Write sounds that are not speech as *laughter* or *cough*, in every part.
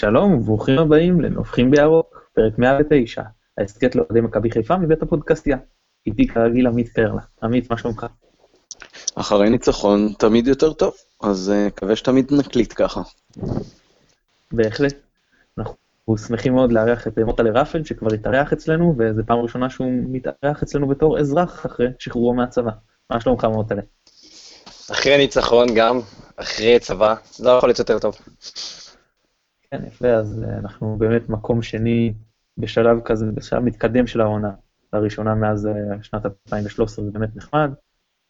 שלום וברוכים הבאים לנובחים בירוק, פרק 109, ההסכת לאוהדי מכבי חיפה מבית הפודקאסטיה. איתי כרגיל עמית פרלה. עמית, מה שלומך? אחרי ניצחון תמיד יותר טוב, אז אה, מקווה שתמיד נקליט ככה. בהחלט. אנחנו שמחים מאוד לארח את מוטלה רפל, שכבר התארח אצלנו, וזו פעם ראשונה שהוא מתארח אצלנו בתור אזרח אחרי שחרורו מהצבא. מה שלומך מוטלה? אחרי ניצחון גם, אחרי צבא, לא יכול להיות יותר טוב. כן, יפה, אז אה, אנחנו באמת מקום שני בשלב כזה, בשלב מתקדם של העונה, לראשונה מאז אה, שנת 2013, זה באמת נחמד.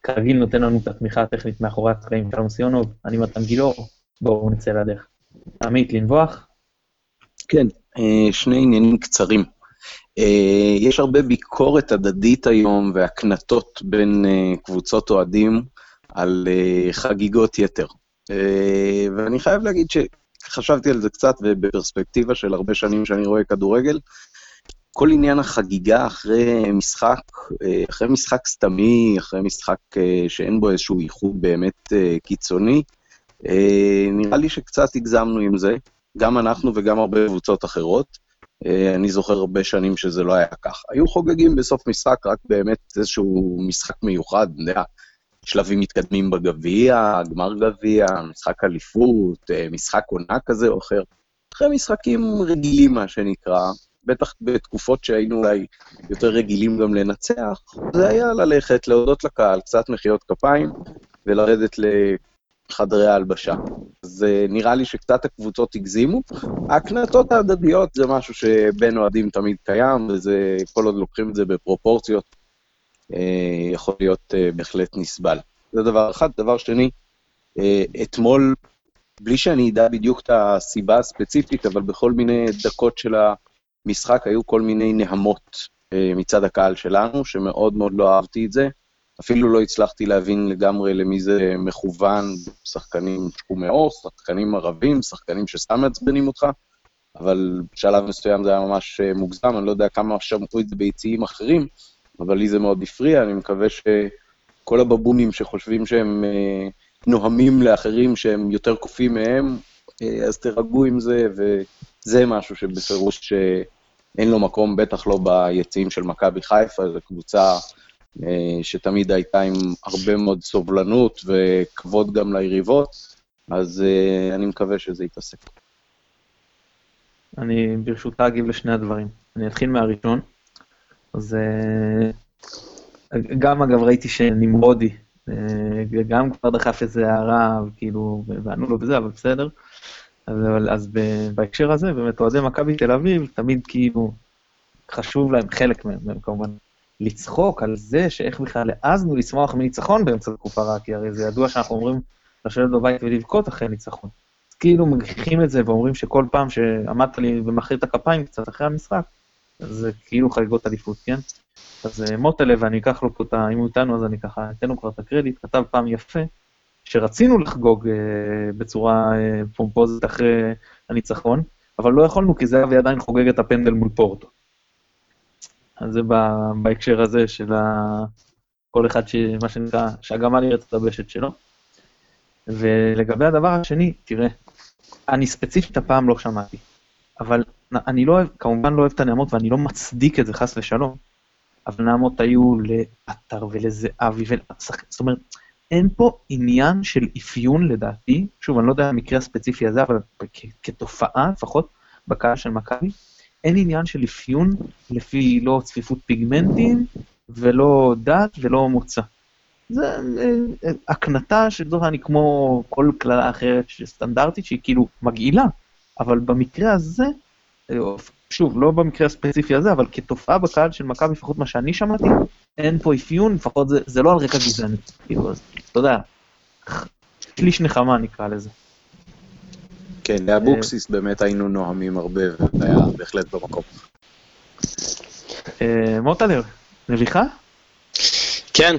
כרגיל נותן לנו את התמיכה הטכנית מאחורי הקלעים שלום סיונוב, אני מתן גילאור, בואו נצא לדרך. עמית, לנבוח? כן, אה, שני עניינים קצרים. יש הרבה ביקורת הדדית היום והקנטות בין קבוצות אוהדים על חגיגות יתר. ואני חייב להגיד חשבתי על זה קצת, ובפרספקטיבה של הרבה שנים שאני רואה כדורגל, כל עניין החגיגה אחרי משחק, אה, אחרי משחק סתמי, אחרי משחק אה, שאין בו איזשהו איחוד באמת אה, קיצוני, נראה לי שקצת הגזמנו עם זה, גם אנחנו וגם הרבה קבוצות אחרות. אני זוכר הרבה שנים שזה לא היה ככה. היו חוגגים בסוף משחק רק באמת איזשהו משחק מיוחד, אני יודע, שלבים מתקדמים בגביע, גמר גביע, משחק אליפות, אה, משחק עונה כזה או אחר. אחרי משחקים רגילים, מה שנקרא, בטח בתקופות שהיינו אולי יותר רגילים גם לנצח, זה היה ללכת, להודות לקהל, קצת מחיאות כפיים, ולרדת לחדרי ההלבשה. אז אה, נראה לי שקצת הקבוצות הגזימו. ההקנטות ההדדיות זה משהו שבין אוהדים תמיד קיים, וזה, כל עוד לוקחים את זה בפרופורציות, יכול להיות אה, בהחלט נסבל. זה דבר אחד. דבר שני, אה, אתמול, בלי שאני אדע בדיוק את הסיבה הספציפית, אבל בכל מיני דקות של המשחק היו כל מיני נהמות מצד הקהל שלנו, שמאוד מאוד לא אהבתי את זה. אפילו לא הצלחתי להבין לגמרי למי זה מכוון, שחקנים שחומי עור, שחקנים ערבים, שחקנים שסתם מעצבנים אותך, אבל בשלב מסוים זה היה ממש מוגזם, אני לא יודע כמה שמעו את זה ביציעים אחרים, אבל לי זה מאוד הפריע, אני מקווה שכל הבבונים שחושבים שהם אה, נוהמים לאחרים שהם יותר קופים מהם, אה, אז תירגעו עם זה, וזה משהו שבפירוש אין לו מקום, בטח לא ביציעים של מכבי חיפה, זו קבוצה אה, שתמיד הייתה עם הרבה מאוד סובלנות וכבוד גם ליריבות, אז אני מקווה שזה ייפסק. אני ברשותך אגיב לשני הדברים. אני אתחיל מהראשון. אז אה, גם אגב ראיתי שנמרודי, אה, גם כבר דחף איזה הערה, כאילו, וענו לו בזה, אבל בסדר. אבל אז בהקשר הזה, באמת אוהדי מכבי תל אביב, תמיד כאילו חשוב להם, חלק מהם, מהם כמובן, לצחוק על זה שאיך בכלל העזנו לשמוח מניצחון באמצע תקופה רעה, כי הרי זה ידוע שאנחנו אומרים לשבת בבית ולבכות אחרי ניצחון. אז כאילו מגחיכים את זה ואומרים שכל פעם שעמדת לי ומחא את הכפיים קצת אחרי המשחק, זה כאילו חגיגות אליפות, כן? אז אה, מוטלה, ואני אקח לו פה את ה... אם הוא איתנו, אז אני ככה אתן לו כבר את הקרדיט, כתב פעם יפה, שרצינו לחגוג אה, בצורה אה, פומפוזית אחרי הניצחון, אבל לא יכולנו, כי זהבי עדיין חוגג את הפנדל מול פורטו. אז זה בהקשר הזה של ה... כל אחד, ש... מה שנקרא, שהגמל יראה את הבשת שלו. ולגבי הדבר השני, תראה, אני ספציפית הפעם לא שמעתי, אבל אני לא אוהב, כמובן לא אוהב את הנעמות ואני לא מצדיק את זה חס ושלום, אבל נעמות היו לעטר ולזהבי ולשחק, זאת אומרת, אין פה עניין של אפיון לדעתי, שוב, אני לא יודע המקרה הספציפי הזה, אבל כתופעה, לפחות בקהל של מכבי, אין עניין של אפיון לפי לא צפיפות פיגמנטים ולא דת ולא מוצא. זה אה, אה, הקנטה שזו אני כמו כל כללה אחרת סטנדרטית שהיא כאילו מגעילה, אבל במקרה הזה שוב, לא במקרה הספציפי הזה, אבל כתופעה בקהל של מכבי, לפחות מה שאני שמעתי, אין פה אפיון, לפחות זה, זה לא על רקע גזעני. כאילו, אז, אתה יודע, שליש נחמה נקרא לזה. כן, לאבוקסיס באמת היינו נוהמים הרבה, וזה היה בהחלט במקום. אה, מוטלה, נביחה? כן,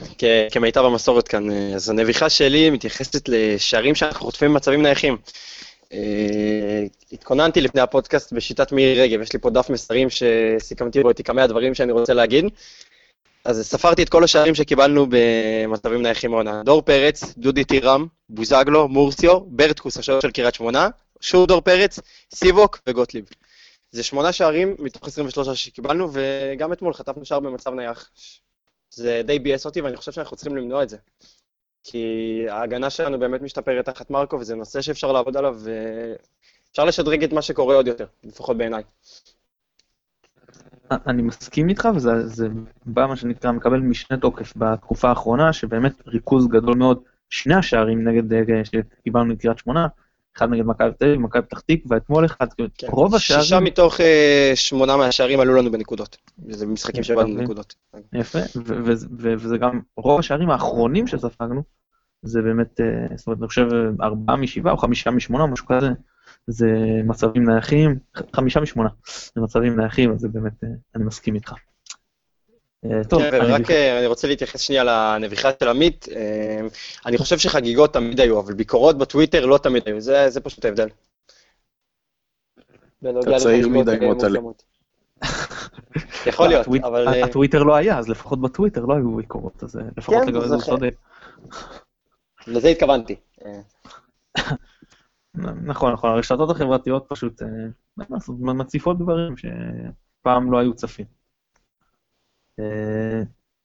כמיטב המסורת כאן. אז הנביחה שלי מתייחסת לשערים שאנחנו חוטפים במצבים נייחים. אה, התכוננתי לפני הפודקאסט בשיטת מירי רגב, יש לי פה דף מסרים שסיכמתי בו את כמה הדברים שאני רוצה להגיד. אז ספרתי את כל השערים שקיבלנו במצבים נייחים העונה. דור פרץ, דודי טירם, בוזגלו, מורסיו, ברטקוס, השוער של קריית שמונה, שורדור פרץ, סיבוק וגוטליב. זה שמונה שערים מתוך 23 שקיבלנו, וגם אתמול חטפנו שער במצב נייח. זה די ביאס אותי, ואני חושב שאנחנו צריכים למנוע את זה. כי ההגנה שלנו באמת משתפרת תחת מרקו, וזה נושא שאפשר לעבוד עליו, ואפשר לשדרג את מה שקורה עוד יותר, לפחות בעיניי. אני מסכים איתך, וזה בא, מה שנקרא, מקבל משנה תוקף בתקופה האחרונה, שבאמת ריכוז גדול מאוד, שני השערים נגד, אה, שקיבלנו מקריית שמונה, אחד נגד מכבי תל אביב, מכבי פתח תקווה, אתמול אחד, כן. רוב השערים... שישה מתוך uh, שמונה מהשערים עלו לנו בנקודות. זה משחקים שבאנו בנקודות. יפה, וזה גם, רוב השערים האחרונים שספגנו, זה באמת, uh, זאת אומרת, אני חושב, ארבעה משבעה או חמישה משמונה, משהו כזה, זה מצבים נייחים, חמישה משמונה, זה מצבים נייחים, אז זה באמת, uh, אני מסכים איתך. אה, טוב, כן, אני... רק אה, אני רוצה להתייחס שנייה לנביחה של עמית. אה, אני חושב שחגיגות תמיד היו, אבל ביקורות בטוויטר לא תמיד היו, זה, זה פשוט ההבדל. אתה צעיר מדי מוטלה. יכול להיות, אבל... הטוויטר לא היה, אז לפחות בטוויטר לא היו ביקורות, אז לפחות כן, לגבי זה צודק. לזה התכוונתי. *laughs* נכון, נכון, הרשתות החברתיות פשוט מציפות דברים שפעם לא היו צפים.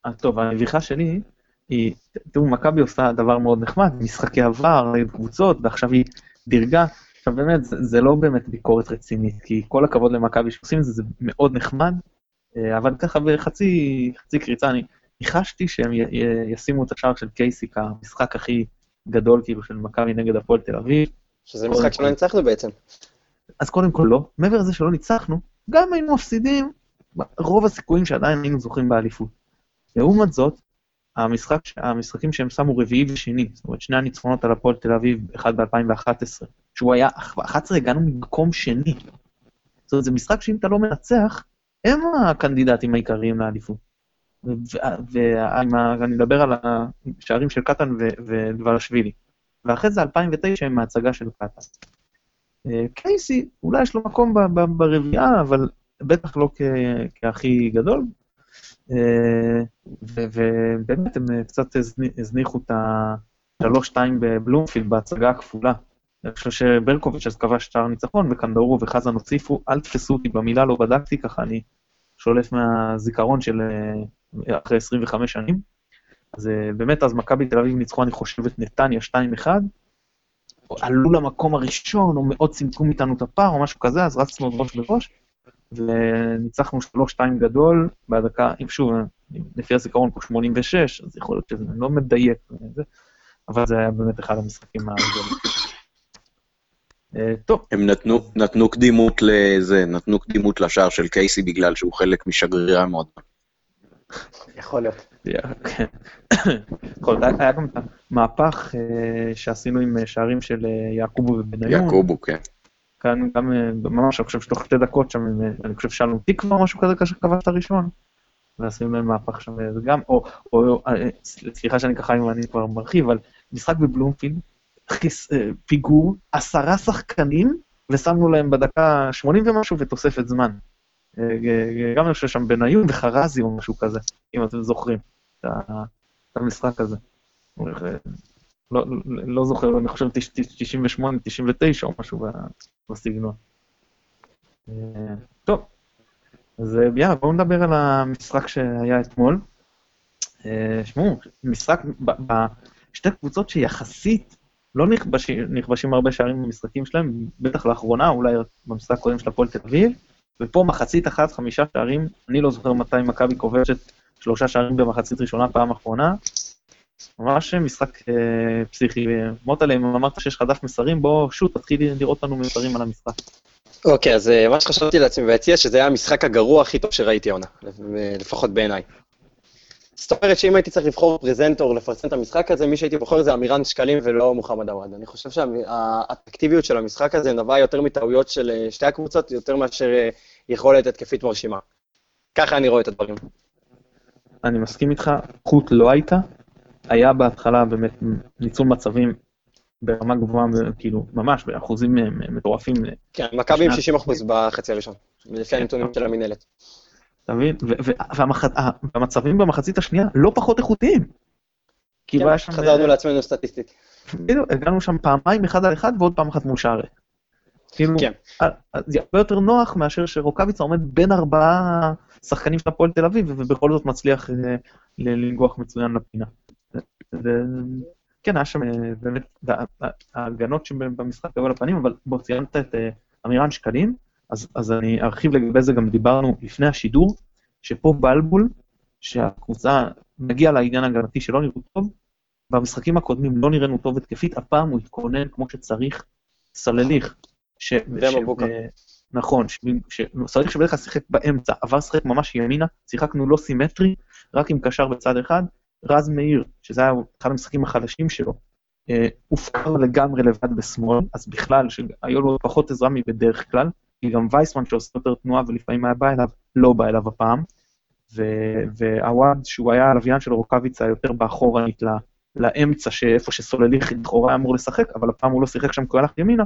אה, טוב, הנביכה שלי היא, תראו, מכבי עושה דבר מאוד נחמד, משחקי עבר, קבוצות, ועכשיו היא דירגה. עכשיו באמת, זה, זה לא באמת ביקורת רצינית, כי כל הכבוד למכבי שעושים את זה, זה מאוד נחמד, אה, אבל ככה בחצי חצי קריצה, אני ניחשתי שהם י, י, ישימו את השער של קייסי כמשחק הכי גדול כאילו של מכבי נגד הפועל תל אביב. שזה משחק שלא ניצחנו בעצם. אז קודם כל לא, מעבר לזה שלא ניצחנו, גם היינו מפסידים, רוב הסיכויים שעדיין היינו זוכים באליפות. לעומת זאת, המשחק, המשחקים שהם שמו רביעי ושני, זאת אומרת שני הניצחונות על הפועל תל אביב, אחד ב-2011, שהוא היה, ב-11 הגענו ממקום שני. זאת אומרת, זה משחק שאם אתה לא מנצח, הם הקנדידטים העיקריים לאליפות. ואני מדבר על השערים של קטן ודברשווילי. ואחרי זה 2009 עם ההצגה של קטן. אה, קייסי, אולי יש לו מקום ברביעייה, אבל בטח לא כהכי גדול, אה, ובאמת הם קצת הזניחו את ה-3-2 בבלומפילד בהצגה הכפולה. אני חושב שברקוביץ' אז כבש שער ניצחון, וקנדאורו וחזן הוסיפו, אל תפסו אותי במילה, לא בדקתי, ככה אני שולף מהזיכרון של אה, אחרי 25 שנים. אז אה, באמת, אז מכבי תל אביב ניצחו, אני חושב, את נתניה 2-1, עלו למקום הראשון, או מאוד צימקו מאיתנו את הפער, או משהו כזה, אז רצנו ראש בראש. וניצחנו 3-2 גדול בדקה, אם שוב, לפי הזיכרון פה 86, אז יכול להיות שזה לא מדייק, אבל זה היה באמת אחד המשחקים הגדולים. אה, טוב. הם נתנו, נתנו קדימות לזה, נתנו קדימות לשער של קייסי בגלל שהוא חלק משגרירי המועדון. יכול להיות. כן. היה גם את המהפך אה, שעשינו עם שערים של אה, יעקובו ובניון. יעקובו, כן. כאן גם אה, ממש, אני חושב שתוך שתי דקות שם, אה, אני חושב שלום תקווה או משהו כזה כאשר כבש את הראשון. ועשינו להם מהפך שם, זה גם, או, או, אה, סליחה שאני ככה, אם אני כבר מרחיב, אבל משחק בבלומפילד, פיגור, עשרה שחקנים, ושמנו להם בדקה 80 ומשהו ותוספת זמן. גם אני חושב שם בניון וחרזי או משהו כזה, אם אתם זוכרים את המשחק הזה. לא, לא זוכר, אני חושב 98, 99 או משהו בסגנון. אה, טוב, אז אה, יאללה, בואו נדבר על המשחק שהיה אתמול. אה, שמעו, משחק, בשתי קבוצות שיחסית לא נכבשים הרבה שערים במשחקים שלהם, בטח לאחרונה, אולי במשחק הקודם של הפועל תל אביב, ופה מחצית אחת, חמישה שערים, אני לא זוכר מתי מכבי כובשת שלושה שערים במחצית ראשונה פעם אחרונה, ממש משחק אה, פסיכי. מוטלה, אם אמרת שיש לך דף מסרים, בוא, שוט, תתחיל לראות לנו מסרים על המשחק. אוקיי, אז אה, מה שחשבתי לעצמי ביציע, שזה היה המשחק הגרוע הכי טוב שראיתי עונה, לפחות בעיניי. זאת אומרת שאם הייתי צריך לבחור פרזנטור לפרסם את המשחק הזה, מי שהייתי בוחר זה אמירן שקלים ולא מוחמד עוואד. אני חושב שהאטרקטיביות של המשחק הזה נבעה יותר מטעויות של אה, שתי הקבוצות, יותר מאשר אה, יכולת התקפית מרשימה. ככה אני רואה את הדברים. אני מסכים איתך, חוט לא הייתה, היה בהתחלה באמת ניצול מצבים ברמה גבוהה, כאילו, ממש, באחוזים מטורפים. כן, מכבי עם 60 אחוז בחצי הראשון, לפי הנתונים של המינהלת. אתה מבין? והמצבים במחצית השנייה לא פחות איכותיים. כאילו כן, חזרנו לעצמנו סטטיסטית. בדיוק, הגענו שם פעמיים אחד על אחד ועוד פעם אחת מול שער כאילו, כן. אה, אה, זה הרבה יותר נוח מאשר שרוקאביצה עומד בין ארבעה שחקנים של הפועל תל אביב, ובכל זאת מצליח אה, לנגוח מצוין לפינה. ו- כן, היה שם אה, באמת, ההגנות שבמשחק היו על הפנים, אבל בוא, ציינת את אה, עמירן שקלים, אז, אז אני ארחיב לגבי זה, גם דיברנו לפני השידור, שפה בלבול, שהקבוצה, נגיע לעניין ההגנתי שלא נראו טוב, במשחקים הקודמים לא נראינו טוב התקפית, הפעם הוא התכונן כמו שצריך, סלליך. ש... ומבוקה. ו- נכון, ש- ש- סלליך שבדרך כלל שיחק באמצע, עבר לשחק ממש ימינה, שיחקנו לא סימטרי, רק עם קשר בצד אחד, רז מאיר, שזה היה אחד המשחקים החלשים שלו, אה, הופקר לגמרי לבד בשמאל, אז בכלל, שהיו לו פחות עזרה מבדרך כלל, כי גם וייסמן שעושה יותר תנועה ולפעמים היה בא אליו, לא בא אליו הפעם. ו- והוואד, שהוא היה הלוויין של רוקאביצה יותר באחורנית לאמצע, שאיפה שסולליך לכאורה אמור לשחק, אבל הפעם הוא לא שיחק שם כי הוא הלך ימינה,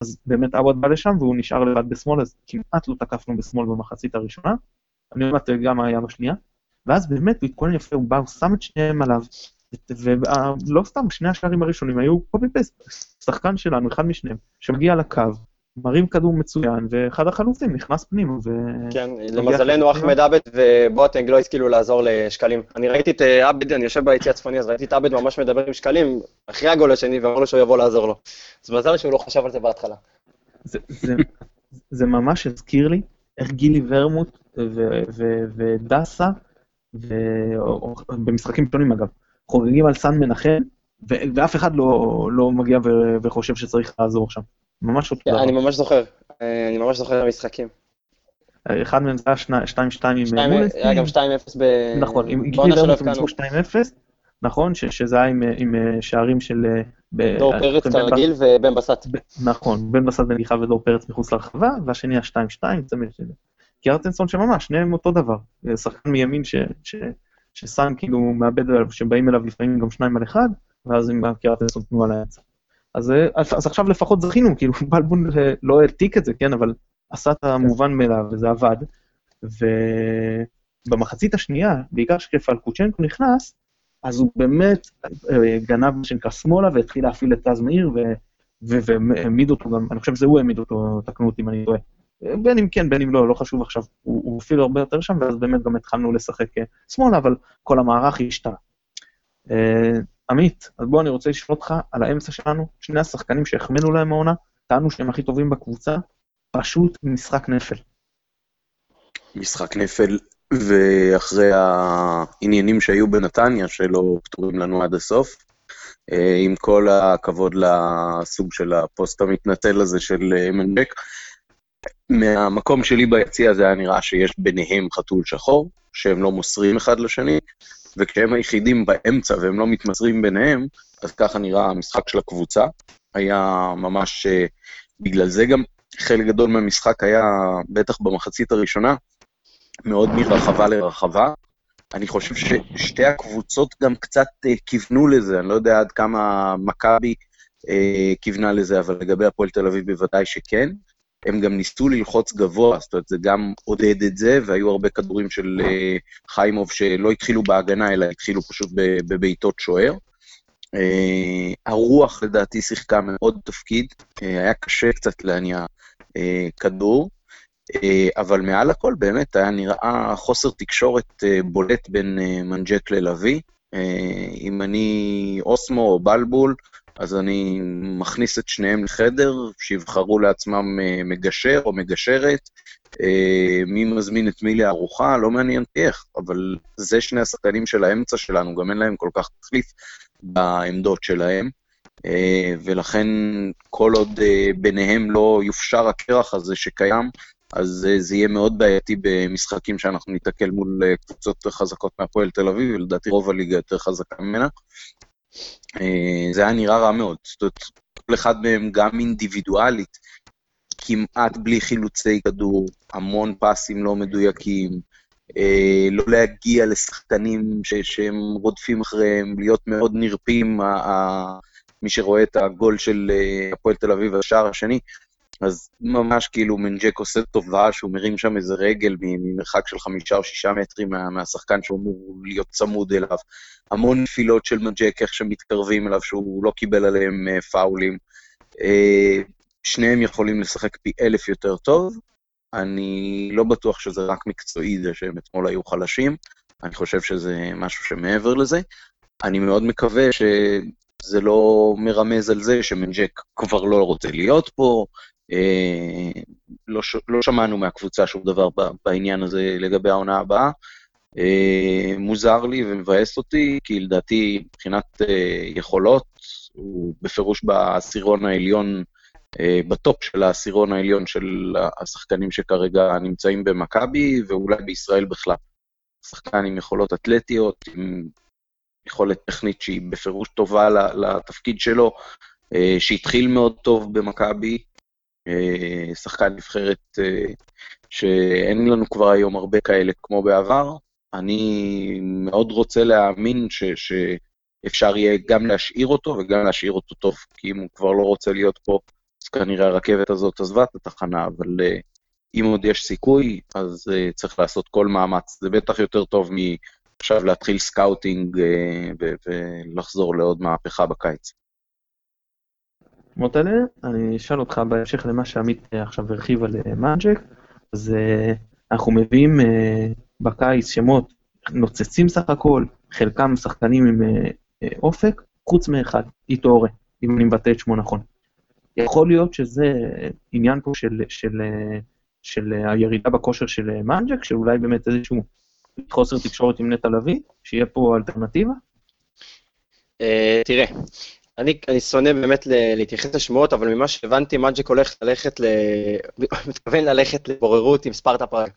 אז באמת עווד בא לשם והוא נשאר לבד בשמאל, אז כמעט לא תקפנו בשמאל במחצית הראשונה. אני עוד מעט גם היה בשנייה. ואז באמת הוא התכונן יפה, הוא בא, הוא שם את שניהם עליו, ולא סתם, שני השערים הראשונים היו קובי פסט, שחקן שלנו, אחד משניהם, שמגיע לקו, מרים כדור מצוין, ואחד החלוצים נכנס פנימה, ו... כן, למזלנו אחמד עבד ובוטנג לא השכילו לעזור לשקלים. אני ראיתי את אה, עבד, אני יושב ביציע הצפוני, אז ראיתי את עבד ממש מדבר עם שקלים, אחרי הגול השני, ואמר לו שהוא יבוא לעזור לו. אז מזל שהוא לא חשב על זה בהתחלה. זה, זה, זה ממש הזכיר לי איך גילי ורמוט ו- ו- ודסה, ו- או- במשחקים שונים אגב, חוגגים על סן מנחם, ו- ואף אחד לא, לא מגיע ו- וחושב שצריך לעזור שם. ממש אותו דבר. אני ממש זוכר, אה, אני ממש זוכר את המשחקים. אחד מהם זה היה שני- 2-2 עם מולס. היה גם 2-0 ב... נכון, עם גילי. ניצחו 2-0, נכון, שזה היה עם, אה, שערים של... אה, דור אה, פרץ בן- כרגיל ובן בסט. נכון, בן בסט בנגיחה ודור פרץ מחוץ לרחבה, והשני ה-2-2, צמד של... כי ארטנסון שממש, שניהם אותו דבר. שחקן מימין ש- ש- שסאן כאילו מאבד עליו, שבאים אליו לפעמים גם שניים על אחד, ואז עם קיארטנסון תנועה לאמצע. אז, אה, אז, אז עכשיו לפחות זכינו, *laughs* כאילו בלבול אה, לא העתיק את זה, כן, אבל עשה את המובן מאליו, וזה עבד. ובמחצית השנייה, בעיקר כשפלקוצ'נקו נכנס, אז הוא באמת אה, גנב מה שנקרא שמאלה והתחיל להפעיל את רז מאיר והעמיד אותו גם, אני חושב שזה הוא העמיד אותו, תקנו אותי אם אני טועה. בין אם כן, בין אם לא, לא חשוב עכשיו, הוא, הוא הפעיל הרבה יותר שם, ואז באמת גם התחלנו לשחק אה, שמאלה, אבל כל המערך השתנה. אה, עמית, אז בוא אני רוצה לשאול אותך על האמצע שלנו, שני השחקנים שהחמאנו להם העונה, טענו שהם הכי טובים בקבוצה, פשוט משחק נפל. משחק נפל, ואחרי העניינים שהיו בנתניה, שלא פתורים לנו עד הסוף, אה, עם כל הכבוד לסוג של הפוסט המתנצל הזה של אה, מנבק, מהמקום שלי ביציע זה היה נראה שיש ביניהם חתול שחור, שהם לא מוסרים אחד לשני, וכשהם היחידים באמצע והם לא מתמסרים ביניהם, אז ככה נראה המשחק של הקבוצה. היה ממש, אה, בגלל זה גם חלק גדול מהמשחק היה, בטח במחצית הראשונה, מאוד מרחבה לרחבה. אני חושב ששתי הקבוצות גם קצת אה, כיוונו לזה, אני לא יודע עד כמה מכבי אה, כיוונה לזה, אבל לגבי הפועל תל אביב בוודאי שכן. הם גם ניסו ללחוץ גבוה, זאת אומרת, זה גם עודד את זה, והיו הרבה כדורים של אה, חיימוב שלא התחילו בהגנה, אלא התחילו פשוט בבעיטות שוער. אה, הרוח לדעתי שיחקה מאוד תפקיד, אה, היה קשה קצת להניע כדור, אבל מעל הכל באמת היה נראה חוסר תקשורת בולט בין מנג'ק ללוי. אם אני אוסמו או בלבול, אז אני מכניס את שניהם לחדר, שיבחרו לעצמם אה, מגשר או מגשרת, אה, מי מזמין את מי לארוחה, לא מעניין אותי איך, אבל זה שני השחקנים של האמצע שלנו, גם אין להם כל כך תחליף בעמדות שלהם, אה, ולכן כל עוד ביניהם לא יופשר הקרח הזה שקיים, אז זה יהיה מאוד בעייתי במשחקים שאנחנו ניתקל מול קבוצות חזקות מהפועל תל אביב, ולדעתי רוב הליגה יותר חזקה ממנה. אה, זה היה נראה רע מאוד. זאת אומרת, כל אחד מהם גם אינדיבידואלית, כמעט בלי חילוצי כדור, המון פסים לא מדויקים, אה, לא להגיע לשחקנים ש- שהם רודפים אחריהם, להיות מאוד נרפים, ה- ה- מי שרואה את הגול של אה, הפועל תל אביב, השער השני, אז ממש כאילו מנג'ק עושה טובה שהוא מרים שם איזה רגל ממרחק של חמישה או שישה מטרים מה, מהשחקן שהוא אמור להיות צמוד אליו. המון נפילות של מנג'ק, איך שמתקרבים אליו, שהוא לא קיבל עליהם אה, פאולים. אה, שניהם יכולים לשחק פי אלף יותר טוב. אני לא בטוח שזה רק מקצועי, זה שהם אתמול היו חלשים. אני חושב שזה משהו שמעבר לזה. אני מאוד מקווה שזה לא מרמז על זה שמנג'ק כבר לא רוצה להיות פה. אה, לא, ש... לא שמענו מהקבוצה שום דבר בעניין הזה לגבי העונה הבאה. אה, מוזר לי ומבאס אותי, כי לדעתי מבחינת אה, יכולות, הוא בפירוש בעשירון העליון, בטופ של העשירון העליון של השחקנים שכרגע נמצאים במכבי, ואולי בישראל בכלל. שחקן עם יכולות אתלטיות, עם יכולת טכנית שהיא בפירוש טובה לתפקיד שלו, שהתחיל מאוד טוב במכבי, שחקן נבחרת שאין לנו כבר היום הרבה כאלה כמו בעבר, אני מאוד רוצה להאמין ש, שאפשר יהיה גם להשאיר אותו וגם להשאיר אותו טוב, כי אם הוא כבר לא רוצה להיות פה, אז כנראה הרכבת הזאת עזבה את התחנה, אבל אה, אם עוד יש סיכוי, אז צריך לעשות כל מאמץ. זה בטח יותר טוב מעכשיו להתחיל סקאוטינג ולחזור לעוד מהפכה בקיץ. מוטלה, אני אשאל אותך בהמשך למה שעמית עכשיו הרחיב על מנג'ק, אז אנחנו מביאים בקיץ שמות נוצצים סך הכל, חלקם שחקנים עם אה, אה, אופק, חוץ מאחד, איטורה, אם אני מבטא את שמו נכון. יכול להיות שזה עניין פה של, של, אה, של הירידה בכושר של מנג'ק, שאולי באמת איזשהו חוסר תקשורת עם נטע לביא, שיהיה פה אלטרנטיבה? תראה, אני, אני שונא באמת להתייחס לשמועות, אבל ממה שהבנתי, מנג'ק הולך ללכת, ל... *laughs* מתכוון ללכת לבוררות עם ספרטה פראג.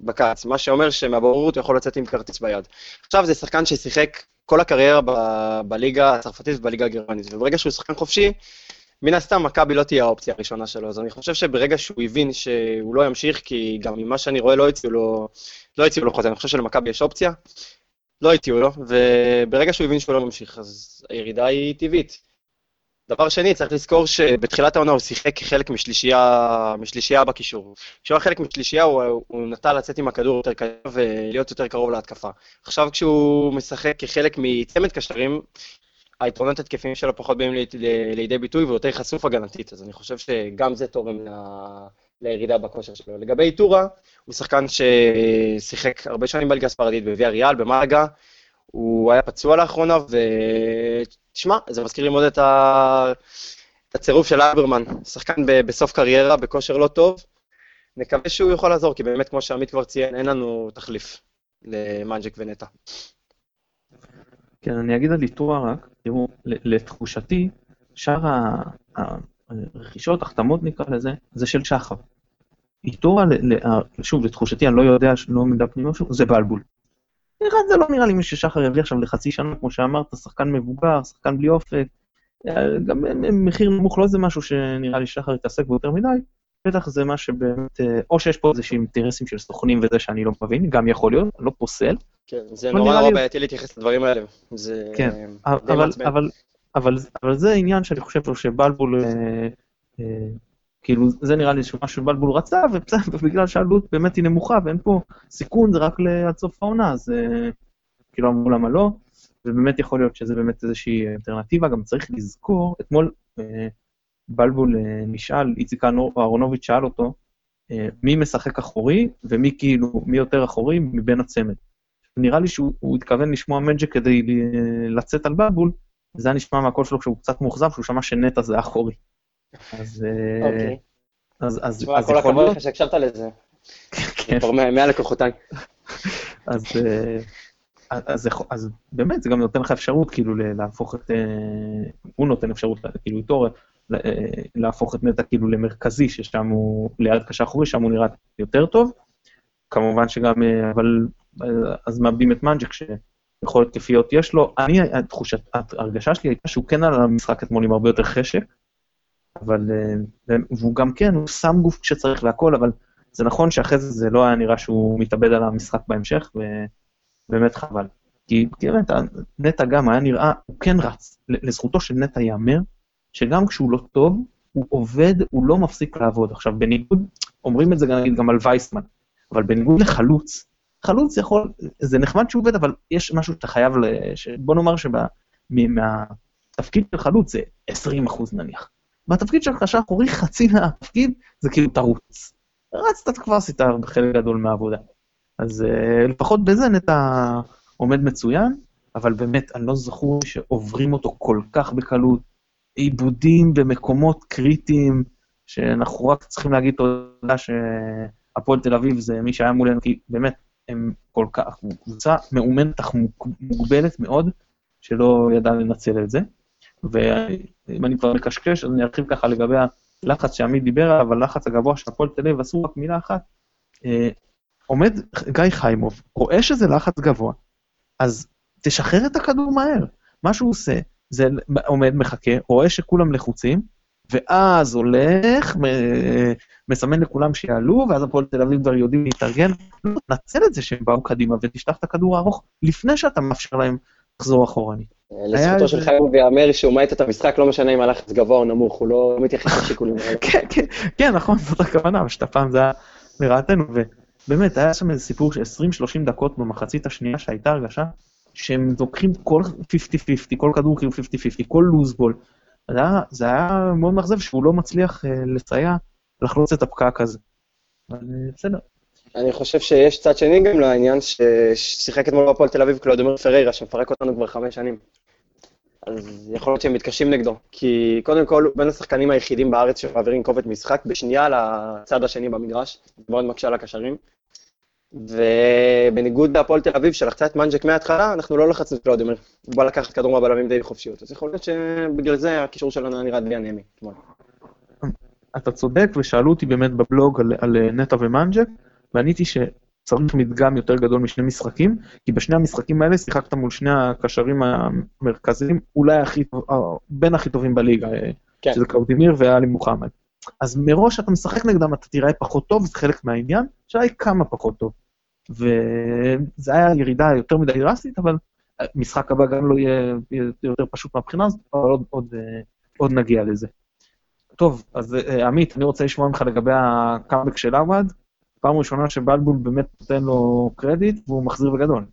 בקיץ, מה שאומר שמהבוררות הוא יכול לצאת עם כרטיס ביד. עכשיו זה שחקן ששיחק כל הקריירה ב- בליגה הצרפתית ובליגה הגרמנית, וברגע שהוא שחקן חופשי, מן הסתם מכבי לא תהיה האופציה הראשונה שלו, אז אני חושב שברגע שהוא הבין שהוא לא ימשיך, כי גם ממה שאני רואה לא הציעו לו, לא הציעו לו חוזה, אני חושב שלמכבי יש אופציה, לא הציעו לו, וברגע שהוא הבין שהוא לא ממשיך, אז הירידה היא טבעית. דבר שני, צריך לזכור שבתחילת העונה הוא שיחק כחלק משלישייה, משלישייה בקישור. כשהוא היה חלק משלישייה הוא, הוא נטה לצאת עם הכדור יותר קרוב ולהיות יותר קרוב להתקפה. עכשיו כשהוא משחק כחלק מצמד קשרים, היתרונות התקפיים שלו פחות באים לידי ביטוי והוא יותר חשוף הגנתית, אז אני חושב שגם זה תורם. לירידה בכושר שלו. לגבי איטורה, הוא שחקן ששיחק הרבה שנים בליגה הספרדית, בוויה ריאל, במאגה, הוא היה פצוע לאחרונה, ותשמע, זה מזכיר לי מאוד את, ה... את הצירוף של אלברמן, שחקן ב... בסוף קריירה, בכושר לא טוב. נקווה שהוא יכול לעזור, כי באמת, כמו שעמית כבר ציין, אין לנו תחליף למאנג'ק ונטע. כן, אני אגיד על איתורה רק, תראו, לתחושתי, שאר הרכישות, החתמות נקרא לזה, זה של שחר. איתורה, שוב, לתחושתי, אני לא יודע, לא מידע פנימי זה בלבול. אחד זה לא נראה לי ששחר יביא עכשיו לחצי שנה, כמו שאמרת, שחקן מבוגר, שחקן בלי אופק. אה, גם מחיר נמוך לא זה משהו שנראה לי שחר יתעסק בו יותר מדי. בטח זה מה שבאמת, אה, או שיש פה איזשהם אינטרסים של סוכנים וזה שאני לא מבין, גם יכול להיות, אני לא פוסל. כן, זה נורא נורא בעייתי להתייחס לדברים האלה. זה כן, אבל, אבל, אבל, אבל זה עניין שאני חושב שבלבול אה, כאילו, זה נראה לי שמה שבלבול רצה, *laughs* ובגלל שהעלות באמת היא נמוכה ואין פה סיכון, זה רק עד סוף העונה, אז אה, כאילו אמרו למה לא, ובאמת יכול להיות שזה באמת איזושהי אלטרנטיבה, גם צריך לזכור, אתמול אה, בלבול אה, נשאל, איציק אהרונוביץ' שאל אותו, מי משחק אחורי ומי כאילו, מי יותר אחורי מבין הצמד. נראה לי שהוא התכוון לשמוע מנג'ק כדי לצאת על בלבול, וזה היה נשמע מהקול שלו כשהוא קצת מאוכזב, שהוא שמע שנטע זה אחורי. אז... אה, אוקיי. אז, אז, אז כל הכבוד לך שהקשבת לזה. כן. כבר מעל לכוחותיי. אז, אה, אז, אז באמת, זה גם נותן לך אפשרות כאילו להפוך את... אה, הוא נותן אפשרות, כאילו איתו, להפוך את נטע כאילו למרכזי, ששם הוא ליד קשר אחורי, שם הוא נראה יותר טוב. כמובן שגם, אבל אז מאבדים את מנג'ק, שיכולת כפיות יש לו. אני, התחושת, ההרגשה שלי הייתה שהוא כן על המשחק אתמול עם הרבה יותר חשק. אבל, אה, והוא גם כן, הוא שם גוף כשצריך והכל, אבל זה נכון שאחרי זה זה לא היה נראה שהוא מתאבד על המשחק בהמשך, ובאמת חבל. כי באמת, נטע גם היה נראה, הוא כן רץ. לזכותו של נטע ייאמר, שגם כשהוא לא טוב, הוא עובד, הוא לא מפסיק לעבוד. עכשיו, בניגוד, אומרים את זה נגיד גם על וייסמן, אבל בניגוד לחלוץ, חלוץ יכול, זה נחמד שהוא עובד, אבל יש משהו שאתה חייב. בוא נאמר שבתפקיד של חלוץ זה 20 אחוז נניח. בתפקיד של קשר אחורי חצי מהתפקיד זה כאילו תרוץ. רצת כבר עשית חלק גדול מהעבודה. אז uh, לפחות בזה נטע עומד מצוין, אבל באמת, אני לא זכור שעוברים אותו כל כך בקלות. עיבודים במקומות קריטיים, שאנחנו רק צריכים להגיד תודה שהפועל תל אביב זה מי שהיה מולנו, כי באמת, הם כל כך, קבוצה מאומנת אך מוגבלת מאוד, שלא ידע לנצל את זה. ואם אני כבר מקשקש, אז אני ארחיב ככה לגבי הלחץ שעמית דיבר עליו, הלחץ הגבוה של הפועל תל אביב, עשו רק מילה אחת. אה, עומד גיא חיימוב, רואה שזה לחץ גבוה, אז תשחרר את הכדור מהר. מה שהוא עושה, זה עומד, מחכה, רואה שכולם לחוצים, ואז הולך, מסמן לכולם שיעלו, ואז הפועל תל אביב כבר יודעים להתארגן. נצל את זה שהם באו קדימה ותשלח את הכדור הארוך, לפני שאתה מאפשר להם לחזור אחורנית. לזכותו של חיימוב ויאמר שהוא מאט את המשחק, לא משנה אם הלחץ גבוה או נמוך, הוא לא מתייחס לשיקולים *laughs* האלה. כן, כן, כן, נכון, זאת הכוונה, אבל שאתה פעם זה היה לרעתנו, ובאמת, היה שם איזה סיפור של 20-30 דקות במחצית השנייה שהייתה הרגשה שהם לוקחים כל 50-50, כל כדור כאילו 50-50, כל לוזבול. זה היה, מאוד מאכזב שהוא לא מצליח uh, לסייע לחלוץ את הפקק הזה. אבל uh, בסדר. אני חושב שיש צד שני גם לעניין ששיחק אתמול בפועל תל אביב קלודמר פריירה, שמפרק אותנו כבר חמש שנים. אז יכול להיות שהם מתקשים נגדו. כי קודם כל, הוא בין השחקנים היחידים בארץ שמעבירים כובד משחק בשנייה לצד השני במגרש, מאוד מקשה על הקשרים. ובניגוד להפועל תל אביב, שלחצה את מנג'ק מההתחלה, אנחנו לא לחצנו את קלאודימר. הוא בא לקחת כדור מהבלמים די בחופשיות. אז יכול להיות שבגלל זה הקישור שלנו נראה די אנמי אתה צודק, ושאלו אותי באמת בבלוג על, על נטע ומנג'ק, ועניתי שצריך מדגם יותר גדול משני משחקים, כי בשני המשחקים האלה שיחקת מול שני הקשרים המרכזיים, אולי הכי, בין הכי טובים בליגה, כן. שזה קלאודימיר ועלי מוחמד. אז מראש אתה משחק נגדם, אתה תיראה פחות טוב, זה חלק מהעניין, השאלה היא כמה פחות טוב. וזה היה ירידה יותר מדי דרסטית, אבל משחק הבא גם לא יהיה יותר פשוט מהבחינה הזאת, אבל עוד, עוד, עוד נגיע לזה. טוב, אז אה, עמית, אני רוצה לשמוע ממך לגבי הקאמבק של עווד. פעם ראשונה שבלבול באמת נותן לו קרדיט, והוא מחזיר בגדול.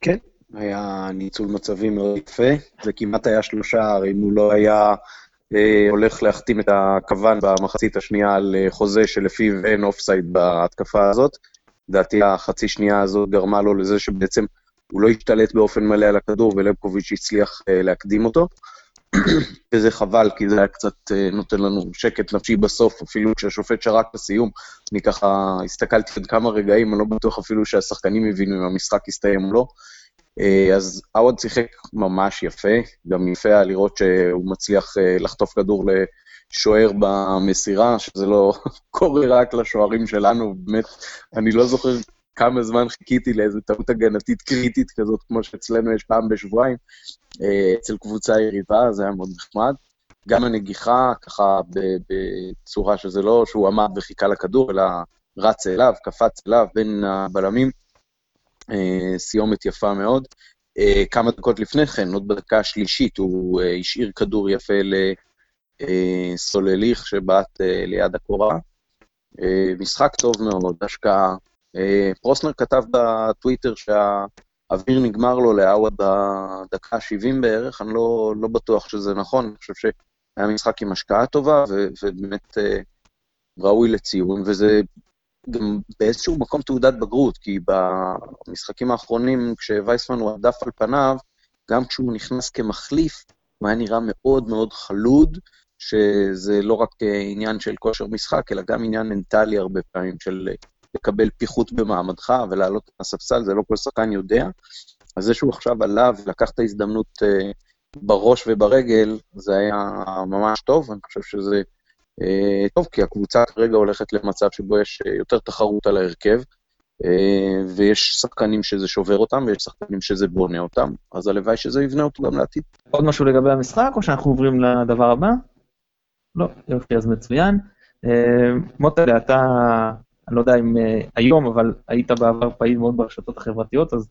כן, היה ניצול מצבים מאוד יפה, זה כמעט היה שלושה, אם הוא לא היה אה, הולך להחתים את הכוון במחצית השנייה על אה, חוזה שלפיו אין אופסייד בהתקפה הזאת. לדעתי החצי שנייה הזאת גרמה לו לזה שבעצם הוא לא השתלט באופן מלא על הכדור ולבקוביץ' הצליח אה, להקדים אותו. וזה חבל, כי זה היה קצת נותן לנו שקט נפשי בסוף, אפילו כשהשופט שרק לסיום. אני ככה הסתכלתי עוד כמה רגעים, אני לא בטוח אפילו שהשחקנים הבינו אם המשחק יסתיים או לא. אה, אז עווד שיחק ממש יפה, גם יפה היה לראות שהוא מצליח אה, לחטוף כדור לשוער במסירה, שזה לא *laughs* קורה רק לשוערים שלנו, באמת, אני לא זוכר כמה זמן חיכיתי לאיזו טעות הגנתית קריטית כזאת, כמו שאצלנו יש פעם בשבועיים, אה, אצל קבוצה יריבה, זה היה מאוד נחמד. גם הנגיחה, ככה בצורה שזה לא שהוא עמד וחיכה לכדור, אלא רץ אליו, קפץ אליו בין הבלמים. אה, סיומת יפה מאוד. אה, כמה דקות לפני כן, עוד בדקה השלישית, הוא השאיר כדור יפה לסולליך שבעט ליד הקורה. משחק טוב מאוד, השקעה. פרוסנר כתב בטוויטר שהאוויר נגמר לו לעווד בדקה ה-70 בערך, אני לא, לא בטוח שזה נכון, אני חושב שהיה משחק עם השקעה טובה, ובאמת ראוי לציון, וזה גם באיזשהו מקום תעודת בגרות, כי במשחקים האחרונים, כשווייסמן הוא הדף על פניו, גם כשהוא נכנס כמחליף, הוא היה נראה מאוד מאוד חלוד, שזה לא רק עניין של כושר משחק, אלא גם עניין מנטלי הרבה פעמים, של לקבל פיחות במעמדך ולעלות לספסל, זה לא כל שחקן יודע. אז זה שהוא עכשיו עלה ולקח את ההזדמנות אה, בראש וברגל, זה היה ממש טוב, אני חושב שזה אה, טוב, כי הקבוצה כרגע הולכת למצב שבו יש אה, יותר תחרות על ההרכב, ויש שחקנים שזה שובר אותם, ויש שחקנים שזה בונה אותם, אז הלוואי שזה יבנה אותו גם לעתיד. עוד משהו לגבי המשחק, או שאנחנו עוברים לדבר הבא? לא, יופי, אז מצוין. מוטלה, אתה, אני לא יודע אם היום, אבל היית בעבר פעיל מאוד ברשתות החברתיות, אז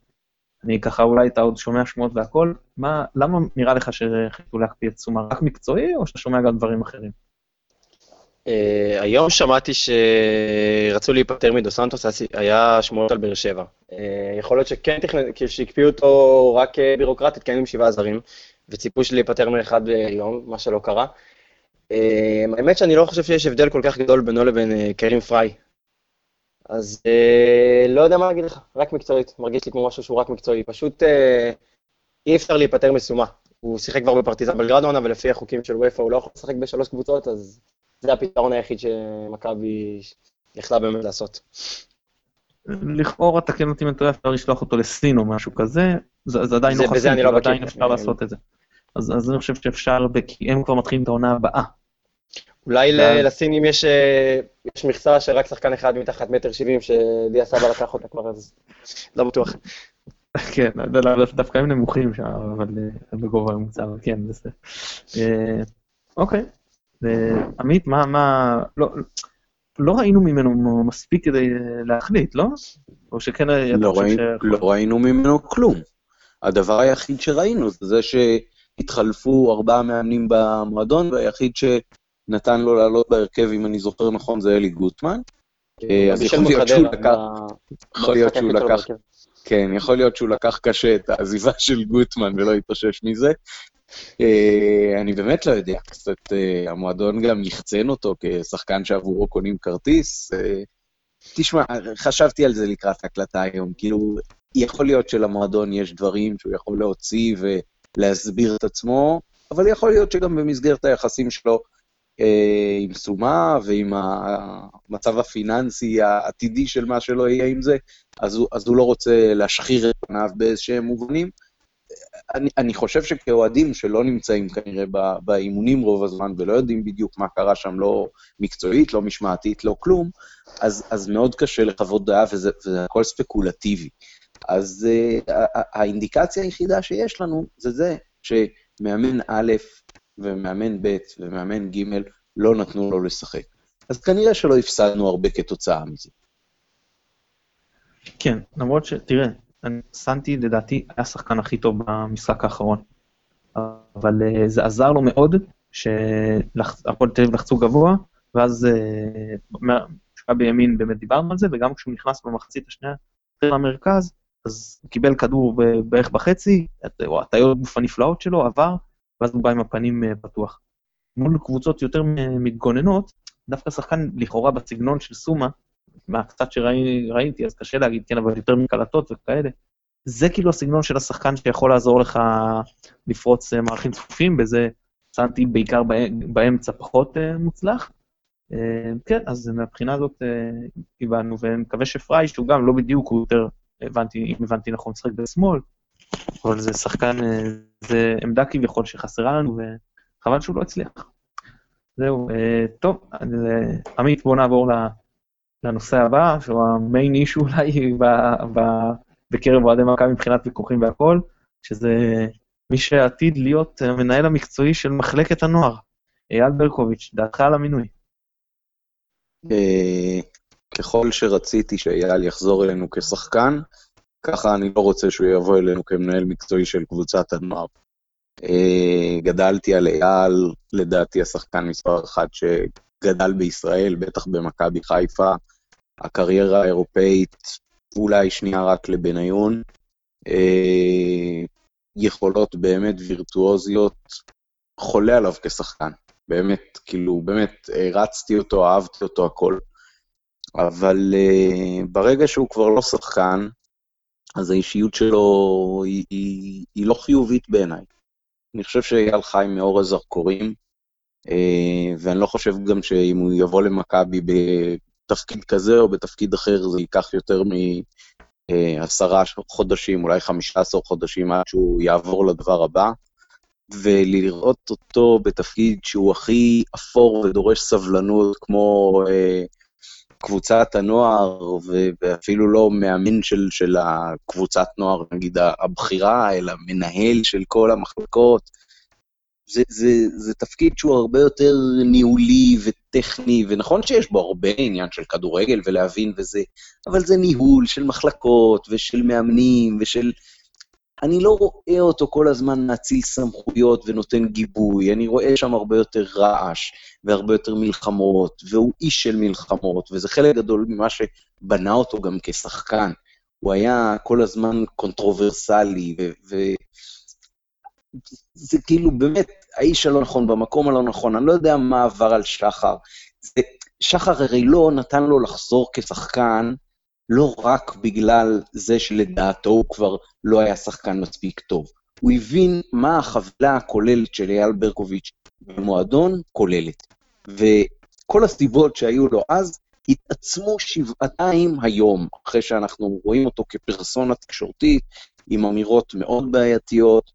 אני ככה, אולי אתה עוד שומע שמועות והכל, מה, למה נראה לך שהחליטו להקפיא את סומה רק מקצועי, או שאתה שומע גם דברים אחרים? Uh, היום שמעתי שרצו להיפטר מדו סנטוס, היה שמועות על באר שבע. Uh, יכול להיות שכן תכנן, שהקפיאו אותו רק בירוקרטית, כן עם שבעה זרים, וציפו להיפטר מאחד ביום, מה שלא קרה. אה, האמת שאני לא חושב שיש הבדל כל כך גדול בינו לבין אה, קרים פריי. אז אה, לא יודע מה להגיד לך, רק מקצועית, מרגיש לי כמו משהו שהוא רק מקצועי. פשוט אה, אי אפשר להיפטר מסומה. הוא שיחק כבר בפרטיזן בלגרדונה, ולפי החוקים של וופא הוא לא יכול לשחק בשלוש קבוצות, אז זה הפתרון היחיד שמכבי יכלה באמת לעשות. לכאורה, תקן אותי אם טועה, אפשר לשלוח אותו לסין או משהו כזה, זה, זה עדיין זה- לא אני לא. עדיין אפשר לעשות את זה. אז, אז אני חושב שאפשר, כי הם כבר מתחילים את העונה הבאה. אולי ל- ואז- לסינים יש, אה, יש מכסה שרק שחקן אחד מתחת מטר שבעים, שדיה סבא לקח אותה כבר, אז לא בטוח. כן, דווקא הם נמוכים שם, אבל אה, בגובה הממוצע, אבל כן, בסדר. אה, אוקיי. אה, עמית, מה, מה, לא, לא ראינו ממנו מספיק כדי להחליט, לא? או שכן לא, ראי, ש... לא ראינו ממנו כלום. הדבר היחיד שראינו זה זה שהתחלפו ארבעה מאמנים במועדון, והיחיד שנתן לו לעלות בהרכב, אם אני זוכר נכון, זה אלי גוטמן. אה, אז יכול להיות שהוא לקח, יכול להיות שהוא לקח. כן, יכול להיות שהוא לקח קשה את העזיבה של גוטמן ולא התאושש מזה. אה, אני באמת לא יודע, קצת אה, המועדון גם יחצן אותו כשחקן שעבורו קונים כרטיס. תשמע, חשבתי על זה לקראת ההקלטה היום, כאילו, יכול להיות שלמועדון יש דברים שהוא יכול להוציא ולהסביר את עצמו, אבל יכול להיות שגם במסגרת היחסים שלו עם סומה ועם המצב הפיננסי העתידי של מה שלא יהיה עם זה, אז הוא, אז הוא לא רוצה להשחיר את פניו באיזשהם מובנים. אני, אני חושב שכאוהדים שלא נמצאים כנראה באימונים רוב הזמן ולא יודעים בדיוק מה קרה שם, לא מקצועית, לא משמעתית, לא כלום, אז, אז מאוד קשה לחוות דעה וזה, וזה הכל ספקולטיבי. אז uh, האינדיקציה היחידה שיש לנו זה זה שמאמן א' ומאמן ב' ומאמן ג' לא נתנו לו לשחק. אז כנראה שלא הפסדנו הרבה כתוצאה מזה. כן, למרות ש... תראה, סנטי לדעתי היה השחקן הכי טוב במשחק האחרון. אבל אה, זה עזר לו מאוד שהפועל תל אביב לחצו גבוה, ואז אה, כשהוא היה בימין באמת דיברנו על זה, וגם כשהוא נכנס במחצית השנייה למרכז, אז הוא קיבל כדור בערך בחצי, או הטעיות גוף הנפלאות שלו, עבר, ואז הוא בא עם הפנים אה, פתוח. מול קבוצות יותר מתגוננות, דווקא שחקן לכאורה בסגנון של סומה, מהקצת שראיתי, אז קשה להגיד, כן, אבל יותר מקלטות וכאלה. זה כאילו הסגנון של השחקן שיכול לעזור לך לפרוץ אה, מערכים צפופים, בזה סנטי בעיקר בא- באמצע פחות אה, מוצלח. כן, אז מהבחינה הזאת הבנו, ונקווה שפריי, שהוא גם לא בדיוק, הוא יותר, הבנתי, אם הבנתי נכון, משחק בשמאל, אבל זה שחקן, אה, זה עמדה כביכול שחסרה לנו, וחבל שהוא לא הצליח. זהו, אה, טוב, אה, עמית, בוא נעבור לנושא הבא, שהוא המיין אישו *laughs* אולי בקרב אוהדי מכבי מבחינת ויכוחים והכל, שזה מי שעתיד להיות המנהל המקצועי של מחלקת הנוער, אייל ברקוביץ', דעתך על המינוי. ככל שרציתי שאייל יחזור אלינו כשחקן, ככה אני לא רוצה שהוא יבוא אלינו כמנהל מקצועי של קבוצת הנוער. אה, גדלתי על אייל, לדעתי השחקן מספר אחת שגדל בישראל, בטח במכבי חיפה, הקריירה האירופאית אולי שנייה רק לבניון. אה, יכולות באמת וירטואוזיות, חולה עליו כשחקן. באמת, כאילו, באמת, הרצתי אותו, אהבתי אותו, הכל. אבל uh, ברגע שהוא כבר לא שחקן, אז האישיות שלו היא, היא, היא לא חיובית בעיניי. אני חושב שאייל חי מאור הזרקורים, uh, ואני לא חושב גם שאם הוא יבוא למכבי בתפקיד כזה או בתפקיד אחר, זה ייקח יותר מעשרה חודשים, אולי חמישה עשר חודשים עד שהוא יעבור לדבר הבא. ולראות אותו בתפקיד שהוא הכי אפור ודורש סבלנות, כמו אה, קבוצת הנוער, ואפילו לא מאמן של, של הקבוצת נוער, נגיד הבכירה, אלא מנהל של כל המחלקות. זה, זה, זה תפקיד שהוא הרבה יותר ניהולי וטכני, ונכון שיש בו הרבה עניין של כדורגל ולהבין וזה, אבל זה ניהול של מחלקות ושל מאמנים ושל... אני לא רואה אותו כל הזמן מאציל סמכויות ונותן גיבוי, אני רואה שם הרבה יותר רעש והרבה יותר מלחמות, והוא איש של מלחמות, וזה חלק גדול ממה שבנה אותו גם כשחקן. הוא היה כל הזמן controversial, וזה כאילו באמת, האיש הלא נכון במקום הלא נכון, אני לא יודע מה עבר על שחר. זה, שחר הרי לא נתן לו לחזור כשחקן, לא רק בגלל זה שלדעתו הוא כבר לא היה שחקן מספיק טוב. הוא הבין מה החבילה הכוללת של אייל ברקוביץ' במועדון כוללת. וכל הסיבות שהיו לו אז התעצמו שבעתיים היום, אחרי שאנחנו רואים אותו כפרסונה תקשורתית, עם אמירות מאוד בעייתיות,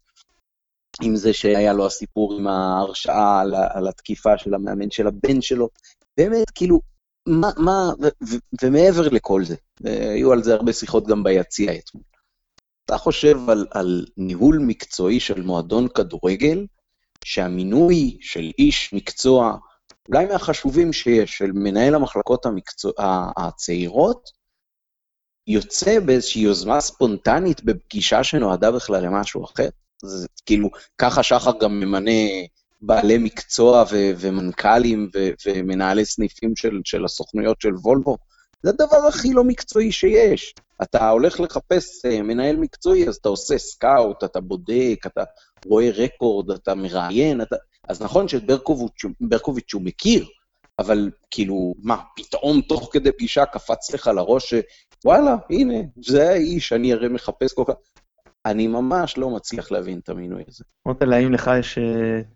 עם זה שהיה לו הסיפור עם ההרשעה על, על התקיפה של המאמן של הבן שלו. באמת, כאילו, מה, מה, ומעבר לכל זה, היו על זה הרבה שיחות גם ביציע אתמול. אתה חושב על, על ניהול מקצועי של מועדון כדורגל, שהמינוי של איש מקצוע, אולי מהחשובים שיש, של מנהל המחלקות המקצוע, הצעירות, יוצא באיזושהי יוזמה ספונטנית בפגישה שנועדה בכלל למשהו אחר? זה כאילו, ככה שחר גם ממנה בעלי מקצוע ו- ומנכ"לים ו- ומנהלי סניפים של, של הסוכנויות של וולבו. זה הדבר הכי לא מקצועי שיש. אתה הולך לחפש uh, מנהל מקצועי, אז אתה עושה סקאוט, אתה בודק, אתה רואה רקורד, אתה מראיין, אתה... אז נכון שאת ברקוביץ' הוא מכיר, אבל כאילו, מה, פתאום תוך כדי פגישה קפץ לך לראש שוואלה, הנה, זה האיש, אני הרי מחפש כל כך... אני ממש לא מצליח להבין את המינוי הזה. רוטל, האם לך יש uh,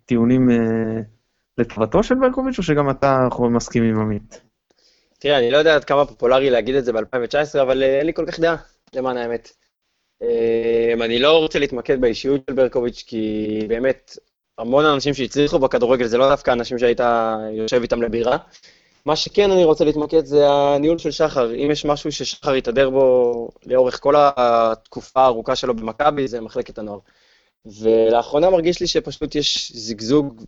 טיעונים uh, לטובתו של ברקוביץ', או שגם אתה מסכים עם עמית? תראה, אני לא יודע עד כמה פופולרי להגיד את זה ב-2019, אבל uh, אין לי כל כך דעה, למען האמת. אני לא רוצה להתמקד באישיות של ברקוביץ', כי באמת, המון אנשים שהצליחו בכדורגל זה לא דווקא אנשים שהיית יושב איתם לבירה. מה שכן אני רוצה להתמקד זה הניהול של שחר. אם יש משהו ששחר התהדר בו לאורך כל התקופה הארוכה שלו במכבי, זה מחלקת הנוער. ולאחרונה מרגיש לי שפשוט יש זיגזוג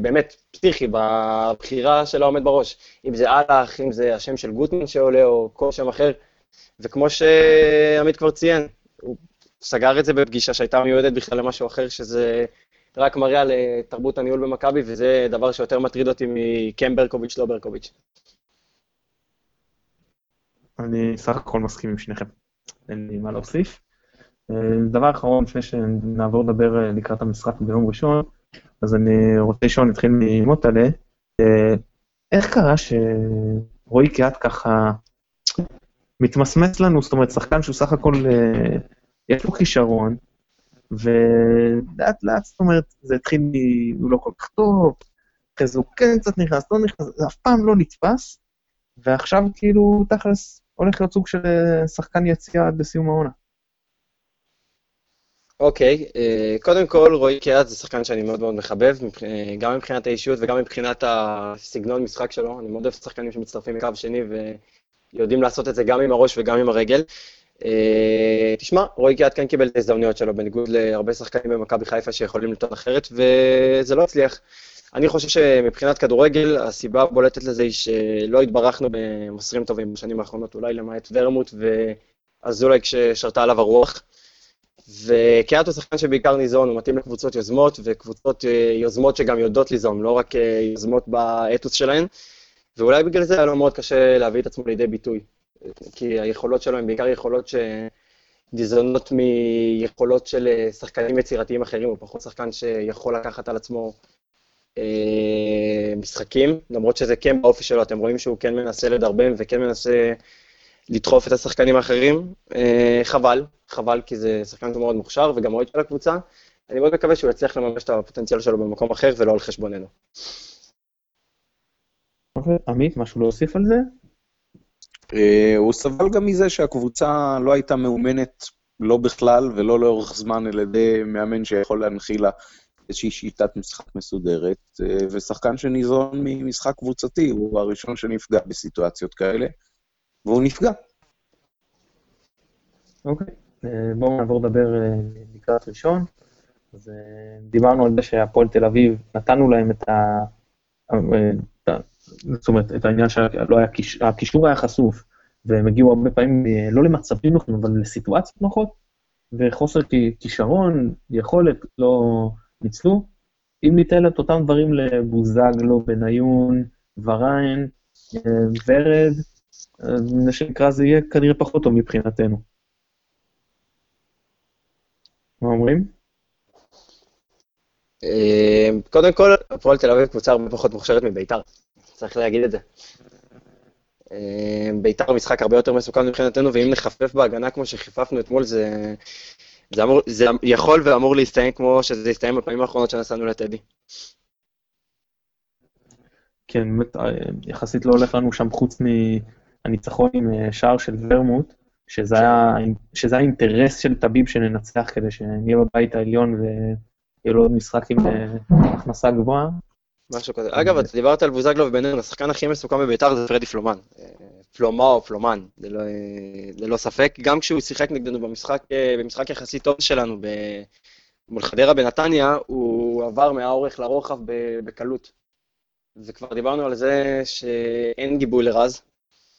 באמת פסיכי בבחירה של העומד בראש. אם זה אהלך, אם זה השם של גוטמן שעולה, או כל שם אחר. וכמו שעמית כבר ציין, הוא סגר את זה בפגישה שהייתה מיועדת בכלל למשהו אחר, שזה רק מראה על אה, תרבות הניהול במכבי, וזה דבר שיותר מטריד אותי מכן ברקוביץ', לא ברקוביץ'. אני סך הכל מסכים עם שניכם, אין לי מה להוסיף. אה, דבר אחרון, לפני שנעבור לדבר אה, לקראת המשחק ביום ראשון, אז אני רוצה לשאול, נתחיל ממוטלה, איך קרה שרועי קיאט ככה מתמסמס לנו, זאת אומרת, שחקן שהוא סך הכל, יש לו כישרון, ולאט לאט, זאת אומרת, זה התחיל מ... הוא לא כל כך טוב, אחרי זה הוא כן קצת נכנס, לא נכנס, זה אף פעם לא נתפס, ועכשיו כאילו, תכלס, הולך להיות סוג של אה, שחקן יציאה עד לסיום העונה. אוקיי, okay, אה, קודם כל, רועי קיאט זה שחקן שאני מאוד מאוד מחבב, אה, גם מבחינת האישיות וגם מבחינת הסגנון משחק שלו. אני מאוד אוהב שחקנים שמצטרפים מקו שני ויודעים לעשות את זה גם עם הראש וגם עם הרגל. אה, תשמע, רועי קיאט כן קיבל את ההזדמנויות שלו, בניגוד להרבה שחקנים במכבי חיפה שיכולים לטעון אחרת, וזה לא הצליח. אני חושב שמבחינת כדורגל, הסיבה הבולטת לזה היא שלא התברכנו במוסרים טובים בשנים האחרונות, אולי למעט ורמוט ואזולאי כששרתה עליו הרוח. וקיאט הוא שחקן שבעיקר ניזון, הוא מתאים לקבוצות יוזמות, וקבוצות אה, יוזמות שגם יודעות ליזום, לא רק אה, יוזמות באתוס שלהן, ואולי בגלל זה היה לו מאוד קשה להביא את עצמו לידי ביטוי. כי היכולות שלו הן בעיקר יכולות שניזונות מיכולות של אה, שחקנים יצירתיים אחרים, הוא פחות שחקן שיכול לקחת על עצמו אה, משחקים, למרות שזה כן באופי שלו, אתם רואים שהוא כן מנסה לדרבן וכן מנסה לדחוף את השחקנים האחרים. אה, חבל, חבל, כי זה שחקן מאוד מוכשר וגם אוהד של הקבוצה. אני מאוד מקווה שהוא יצליח לממש את הפוטנציאל שלו במקום אחר ולא על חשבוננו. עמית, משהו להוסיף על זה? אה, הוא סבל גם מזה שהקבוצה לא הייתה מאומנת לא בכלל ולא לאורך זמן על ידי מאמן שיכול להנחיל לה איזושהי שיטת משחק מסודרת, אה, ושחקן שניזון ממשחק קבוצתי, הוא הראשון שנפגע בסיטואציות כאלה, והוא נפגע. אוקיי, אה, בואו נעבור לדבר לקראת ראשון. אז דיברנו על זה שהפועל תל אביב, נתנו להם את ה... זאת אומרת, את העניין שלא היה, הקישור היה חשוף, והם הגיעו הרבה פעמים אה, לא למצבים נוחים, אבל לסיטואציות נוחות, וחוסר כישרון, יכולת, לא ניצלו. אם ניתן את אותם דברים לבוזגלו, בניון, וריין, אה, ורד, מה שנקרא, זה יהיה כנראה פחות טוב מבחינתנו. מה אומרים? אה, קודם כל, הפועל תל אביב קבוצה הרבה פחות מוכשרת מביתר, צריך להגיד את זה. אה, ביתר משחק הרבה יותר מסוכן מבחינתנו, ואם נחפף בהגנה כמו שחיפפנו אתמול, זה, זה, אמור, זה יכול ואמור להסתיים כמו שזה הסתיים בפעמים האחרונות שנסענו לטדי. כן, באמת, אה, יחסית לא הולך לנו שם חוץ מהניצחון עם אה, שער של ורמוט, שזה היה, שזה היה אינטרס של טביב שננצח כדי שנהיה בבית העליון ויהיה לו עוד משחק עם הכנסה גבוהה. משהו כזה. אגב, אתה דיברת על בוזגלו ובן השחקן הכי מסוכן בביתר זה פרדי פלומן. פלומה או פלומן, ללא, ללא ספק. גם כשהוא שיחק נגדנו במשחק, במשחק יחסית טוב שלנו מול חדרה בנתניה, הוא עבר מהאורך לרוחב בקלות. וכבר דיברנו על זה שאין גיבוי לרז,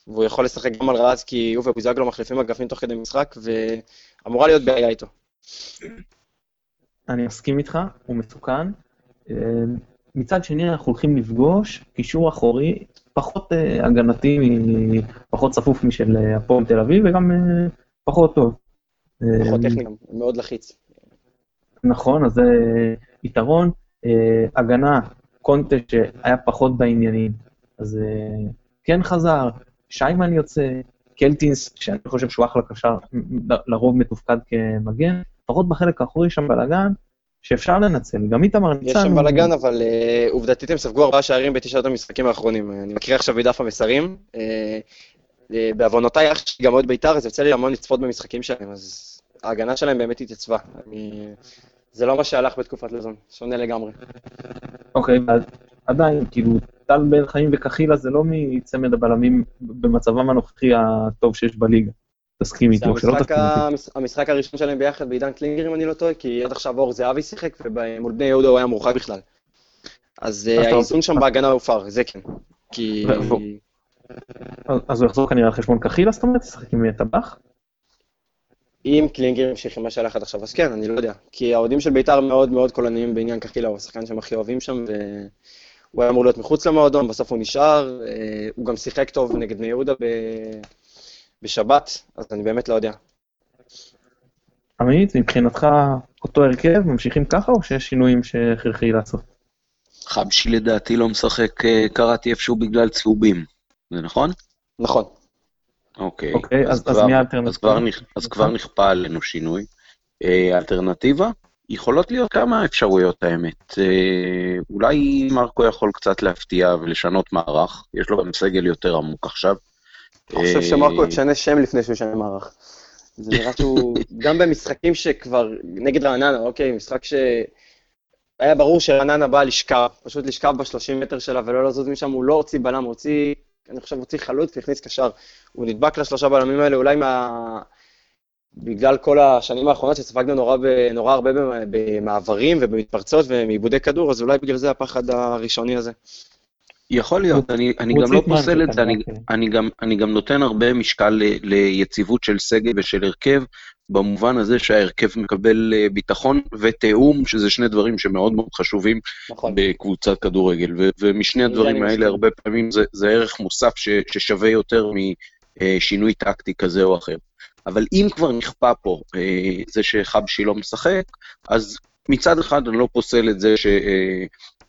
והוא יכול לשחק גם על רז, כי הוא ובוזגלו מחליפים אגפים תוך כדי משחק, ואמורה להיות בעיה איתו. אני מסכים איתך, הוא מסוכן. מצד שני, אנחנו הולכים לפגוש קישור אחורי פחות uh, הגנתי, פחות צפוף משל אה, הפועל תל אביב, וגם uh, פחות טוב. פחות טכני גם, מאוד לחיץ. נכון, אז זה יתרון. Uh, הגנה, קונטה שהיה פחות בעניינים, אז uh, כן חזר, שיימן יוצא, קלטינס, שאני חושב שהוא אחלה קשר, לרוב מתופקד כמגן, לפחות בחלק האחורי שם בלאגן, שאפשר לנצל. גם איתמר ניצן... יש שם בלאגן, אבל uh, עובדתית הם ספגו ארבעה שערים בתשעת המשחקים האחרונים. אני מקריא עכשיו מדף המסרים. Uh, uh, בעוונותיי, אח שלי גם אוהד בית"ר, אז יוצא לי המון לצפות במשחקים שלהם, אז ההגנה שלהם באמת התייצבה. אני... זה לא מה שהלך בתקופת לזון, שונה לגמרי. אוקיי, okay, עדיין, כאילו, טל בן חיים וקחילה זה לא מצמד הבלמים במצבם הנוכחי הטוב שיש בליגה. תסכים איתו, שלא תסכים איתי. המשחק הראשון שלהם ביחד בעידן קלינגר, אם אני לא טועה, כי עד עכשיו אור זהבי שיחק, ומול בני יהודה הוא היה מורחק בכלל. אז אה, האיזון שם בהגנה הופר, זה כן. כי... אז הוא יחזור כנראה על חשבון קחילה, זאת אומרת, ישחק עם טבח? אם קלינגר ימשיך עם מה שהלך עד עכשיו, אז כן, אני לא יודע. כי האוהדים של בית"ר מאוד מאוד קולניים בעניין קחילה, הוא השחקן שהם הכי אוהבים שם, והוא היה אמור להיות מחוץ למועדון, בסוף הוא נשאר. אה, הוא גם שיחק טוב נגד בני יהודה בשבת, אז אני באמת לא יודע. עמית, מבחינתך אותו הרכב, ממשיכים ככה, או שיש שינויים שהכרחי לעשות? חבשי לדעתי לא משחק, אה, קראתי איפשהו בגלל צהובים, זה נכון? נכון. אוקיי, אוקיי אז, אז, אז מי האלטרנטיבה? אז, אז כבר נכפה עלינו שינוי. אה, אלטרנטיבה? יכולות להיות כמה אפשרויות האמת. אה, אולי מרקו יכול קצת להפתיע ולשנות מערך, יש לו גם סגל יותר עמוק עכשיו. אני חושב שמרקו ישנה שם לפני שהוא ישנה מערך. זה נראה שהוא, *laughs* גם במשחקים שכבר, נגד רעננה, אוקיי, משחק ש... היה ברור שרעננה באה לשכב, פשוט לשכב ב-30 מטר שלה ולא לזוז משם, הוא לא הוציא בלם, הוא הוציא, אני חושב, הוציא חלוץ והכניס קשר. הוא נדבק לשלושה בלמים האלה, אולי מה... בגלל כל השנים האחרונות שספגנו נורא, ב... נורא הרבה במעברים ובמתפרצות ומעיבודי כדור, אז אולי בגלל זה הפחד הראשוני הזה. יכול להיות, אני, אני גם לא פוסל את זה, אני, אני, גם, אני גם נותן הרבה משקל ל, ליציבות של סגל ושל הרכב, במובן הזה שההרכב מקבל אה, ביטחון ותיאום, שזה שני דברים שמאוד מאוד חשובים נכון. בקבוצת כדורגל, ו, ומשני הדברים האלה הרבה פעמים זה, זה ערך מוסף ש, ששווה יותר משינוי טקטי כזה או אחר. אבל אם כבר נכפה פה אה, זה שחבשי לא משחק, אז מצד אחד אני לא פוסל את זה ש...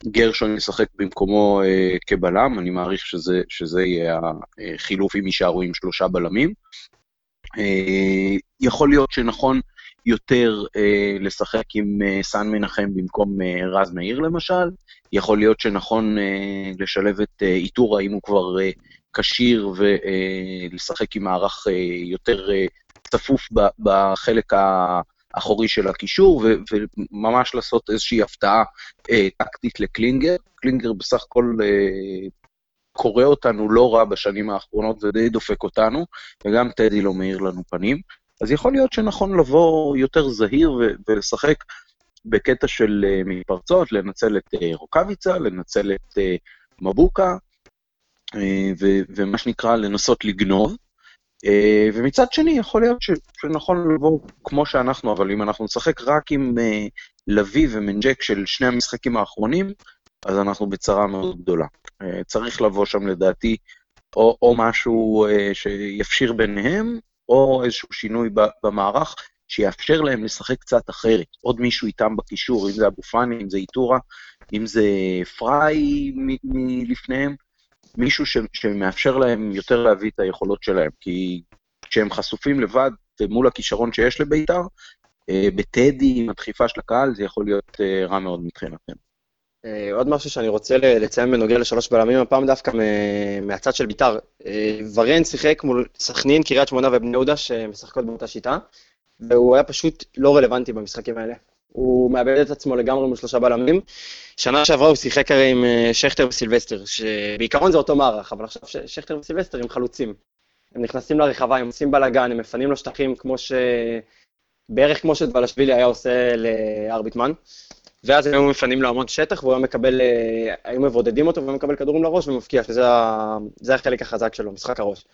גרשון ישחק במקומו אה, כבלם, אני מעריך שזה, שזה יהיה החילוף אם יישארו עם שלושה בלמים. אה, יכול להיות שנכון יותר אה, לשחק עם אה, סן מנחם במקום אה, רז מאיר למשל, יכול להיות שנכון אה, לשלב את אה, איתורה אם הוא כבר אה, כשיר ולשחק אה, עם מערך אה, יותר אה, צפוף בחלק ה... אחורי של הקישור, וממש לעשות איזושהי הפתעה אה, טקטית לקלינגר. קלינגר בסך הכל אה, קורא אותנו לא רע בשנים האחרונות ודי דופק אותנו, וגם טדי לא מאיר לנו פנים. אז יכול להיות שנכון לבוא יותר זהיר ולשחק בקטע של מתפרצות, לנצל את uh, רוקאביצה, לנצל את uh, מבוקה, uh, ומה שנקרא לנסות לגנוב. אה, ומצד שני, יכול להיות שנכון לבוא כמו שאנחנו, אבל אם אנחנו נשחק רק עם אה, לביא ומנג'ק של שני המשחקים האחרונים, אז אנחנו בצרה מאוד גדולה. אה, צריך לבוא שם לדעתי או, או משהו שיפשיר ביניהם, או איזשהו שינוי במערך, שיאפשר להם לשחק קצת אחרת. עוד מישהו איתם בקישור, אם זה אבו פאני, אם זה איטורה, אם זה פריי מלפניהם, מישהו ש, שמאפשר להם יותר להביא את היכולות שלהם. כי כשהם חשופים לבד מול הכישרון שיש לבית"ר, אה, בטדי, עם הדחיפה של הקהל, זה יכול להיות אה, רע מאוד מבחינתנו. אה, עוד משהו שאני רוצה לציין בנוגע לשלוש בלמים, הפעם דווקא מהצד של ביתר. ורן שיחק מול סכנין, קריית שמונה ובני יהודה, שמשחקות באותה שיטה, והוא היה פשוט לא רלוונטי במשחקים האלה. הוא מאבד את עצמו לגמרי מול שלושה בלמים. שנה שעברה הוא שיחק הרי עם אה, שכטר וסילבסטר, שבעיקרון זה אותו מערך, אבל עכשיו שכטר וסילבסטר הם חלוצים. הם נכנסים לרחבה, הם עושים בלאגן, הם מפנים לשטחים כמו ש... בערך כמו שדבלשווילי היה עושה לארביטמן. ואז הם היו מפנים לו המון שטח, והוא היה מקבל, אה, היו מבודדים אותו והוא מקבל כדורים לראש ומבקיע, שזה זה החלק החזק שלו, משחק הראש.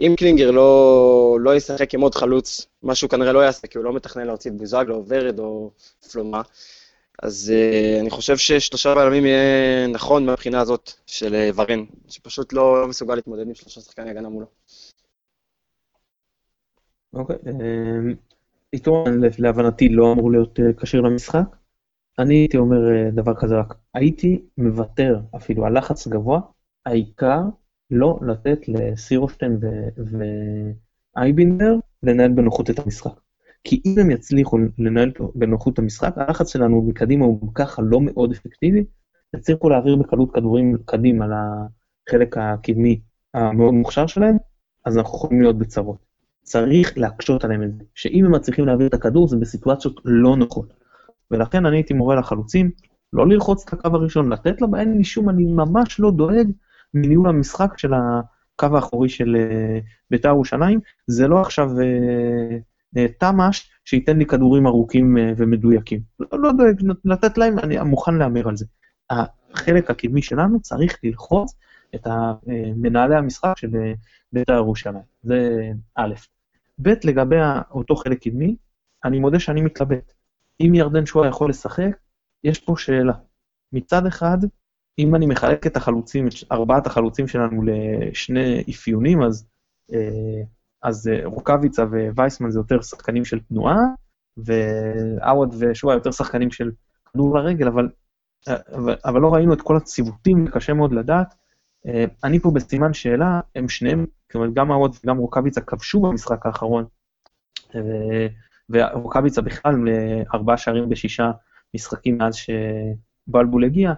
אם קלינגר לא, לא ישחק עם עוד חלוץ, מה שהוא כנראה לא יעשה, כי הוא לא מתכנן להוציא את בוזגלו או ורד או פלומה, אז uh, אני חושב ששלושה בלמים יהיה נכון מהבחינה הזאת של uh, ורן, שפשוט לא, לא מסוגל להתמודד עם שלושה שחקני הגנה מולו. אוקיי, איתו להבנתי לא אמור להיות כשיר למשחק. אני הייתי אומר אה, דבר כזה רק, הייתי מוותר אפילו על לחץ גבוה, העיקר לא לתת לסירושטיין ואייבינדר לנהל בנוחות את המשחק. כי אם הם יצליחו לנהל בנוחות את המשחק, הלחץ שלנו מקדימה הוא ככה לא מאוד אפקטיבי, יצליחו להעביר בקלות כדורים קדימה לחלק הקדמי המאוד מוכשר שלהם, אז אנחנו יכולים להיות בצרות. צריך להקשות עליהם את זה, שאם הם מצליחים להעביר את הכדור זה בסיטואציות לא נוחות. ולכן אני הייתי מורה לחלוצים, לא ללחוץ את הקו הראשון, לתת לו, אין לי שום, אני ממש לא דואג מניהול המשחק של הקו האחורי של uh, בית"ר ירושלים, זה לא עכשיו uh, uh, תמ"ש שייתן לי כדורים ארוכים ומדויקים. לא, לא דואג, לתת להם, אני מוכן להמר על זה. החלק הקדמי שלנו צריך ללחוץ את מנהלי המשחק של בית"ר ירושלים, זה א'. ב', לגבי אותו חלק קדמי, אני מודה שאני מתלבט. אם ירדן שואה יכול לשחק, יש פה שאלה. מצד אחד, אם אני מחלק את החלוצים, את ארבעת החלוצים שלנו לשני אפיונים, אז, אה, אז אה, רוקאביצה ווייסמן זה יותר שחקנים של תנועה, ועווד ושואה יותר שחקנים של כדור לרגל, אבל, אבל, אבל לא ראינו את כל הציוותים, קשה מאוד לדעת. אה, אני פה בסימן שאלה, הם שניהם, זאת אומרת, גם עווד וגם רוקאביצה כבשו במשחק האחרון, ורוקאביצה בכלל לארבעה שערים בשישה משחקים מאז שבלבול הגיע.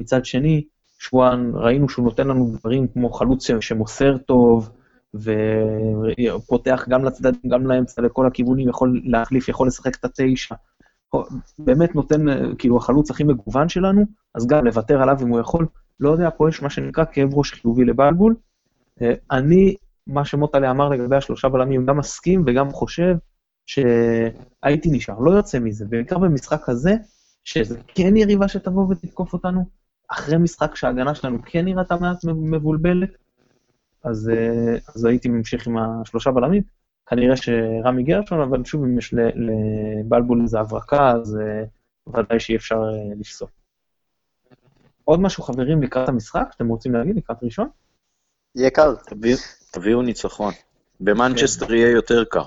מצד שני, שבוען, ראינו שהוא נותן לנו דברים כמו חלוץ שמוסר טוב, ופותח גם לצדדים, גם לאמצע, לכל הכיוונים, יכול להחליף, יכול לשחק את התשע. באמת נותן, כאילו, החלוץ הכי מגוון שלנו, אז גם לוותר עליו אם הוא יכול. לא יודע, פה יש מה שנקרא כאב ראש חיובי לבלבול. אני, מה שמוטלה אמר לגבי השלושה בלמים, גם מסכים וגם חושב שהייתי נשאר, לא יוצא מזה, בעיקר במשחק הזה, שזה כן יריבה שתבוא ותתקוף אותנו, אחרי משחק שההגנה שלנו כן נראתה מעט מבולבלת, אז, אה, אז הייתי ממשיך עם השלושה בלמים. כנראה שרמי גרשון, אבל שוב, אם יש לבלבול איזה הברקה, אז אה, ודאי שאי אפשר אה, לפסול. עוד משהו, חברים, לקראת המשחק, שאתם רוצים להגיד, לקראת ראשון? יהיה קר. תביאו ניצחון. במנצ'סטר יהיה יותר קר.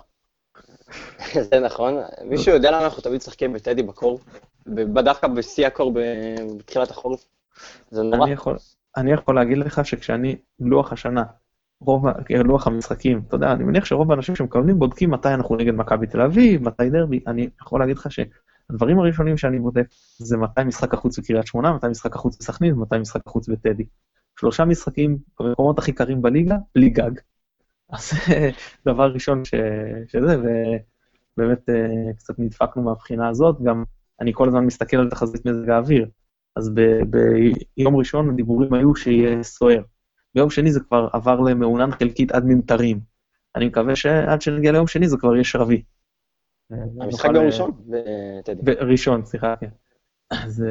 *laughs* זה נכון. מישהו יודע למה אנחנו תמיד משחקים בטדי בקור? דווקא בשיא הקור בתחילת החורף? זה נורא. אני יכול להגיד לך שכשאני, לוח השנה, רוב, לוח המשחקים, אתה יודע, אני מניח שרוב האנשים שמקבלים בודקים מתי אנחנו נגד מכבי תל אביב, מתי דרבי, אני יכול להגיד לך שהדברים הראשונים שאני בודק זה מתי משחק החוץ בקריית שמונה, מתי משחק החוץ בסכנין ומתי משחק החוץ בטדי. שלושה משחקים במקומות הכי קרים בליגה, בלי גג. *laughs* אז דבר ראשון ש... שזה, ובאמת אה, קצת נדפקנו מהבחינה הזאת, גם אני כל הזמן מסתכל על תחזית מזג האוויר, אז ב... ביום ראשון הדיבורים היו שיהיה סוער. ביום שני זה כבר עבר למעונן חלקית עד ממטרים. אני מקווה שעד שנגיע ליום שני זה כבר יהיה שרבי. המשחק ביום ראשון? ראשון, סליחה, כן. אז,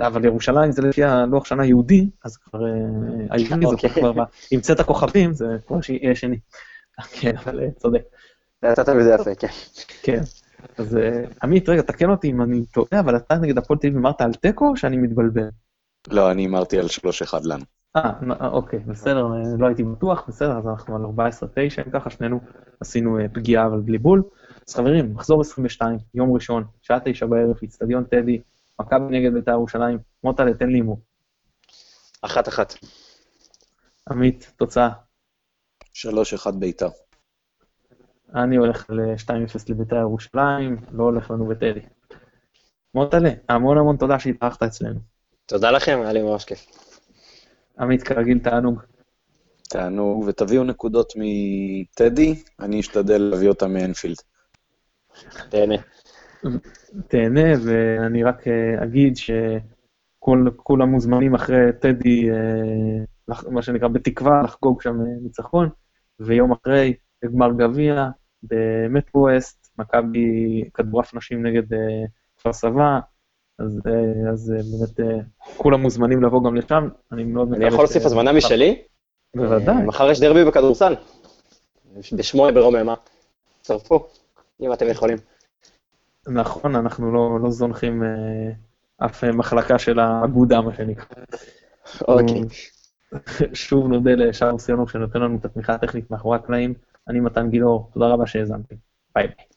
אה, אבל ירושלים זה לפי הלוח שנה יהודי, אז כבר אה, היהודי זה אוקיי. כבר, עם צאת הכוכבים זה כבר שיהיה שני. כן, אבל אה, צודק. יצאת מזה יפה, כן. כן. אז עמית, רגע, תקן אותי אם אני טועה, אבל אתה נגד הפועל תל אביב אמרת על תיקו או שאני מתבלבל? לא, אני אמרתי על 3-1 לנו. אה, אוקיי, בסדר, לא הייתי בטוח, בסדר, אז אנחנו על 14-9, אם ככה שנינו עשינו פגיעה אבל בלי בול. אז חברים, מחזור 22, יום ראשון, שעה תשע בערב, איצטדיון טדי, מכבי נגד בית"ר ירושלים, מוטלה, תן לי הימור. אחת אחת. עמית, תוצאה. 3-1 בית"ר. אני הולך ל-2-0 לבית"ר ירושלים, לא הולך לנו בטדי. מוטלה, המון המון תודה שהתארחת אצלנו. תודה לכם, היה לי ממש כיף. עמית, כרגיל תענוג. תענוג, ותביאו נקודות מטדי, אני אשתדל להביא אותם מאנפילד. תהנה. תהנה, ואני רק אה, אגיד שכולם מוזמנים אחרי טדי, אה, מה שנקרא, בתקווה, לחגוג שם אה, ניצחון, ויום אחרי, בגמר גביע, במטרו-ווסט, מכבי כדורעף נשים נגד אה, כפר סבא, אז, אה, אז אה, באמת כולם מוזמנים לבוא גם לשם, אני מאוד אני יכול להוסיף הזמנה משלי? בוודאי. מחר יש דרבי בכדורסל. בשמונה ברוממה. צרפו, אם אתם יכולים. נכון, אנחנו לא, לא זונחים אף מחלקה של האגודה, מה שנקרא. אוקיי. שוב נודה לשאר סיונוב שנותן לנו את התמיכה הטכנית מאחורי הקלעים. אני מתן גילאור, תודה רבה שהאזנתם. ביי ביי.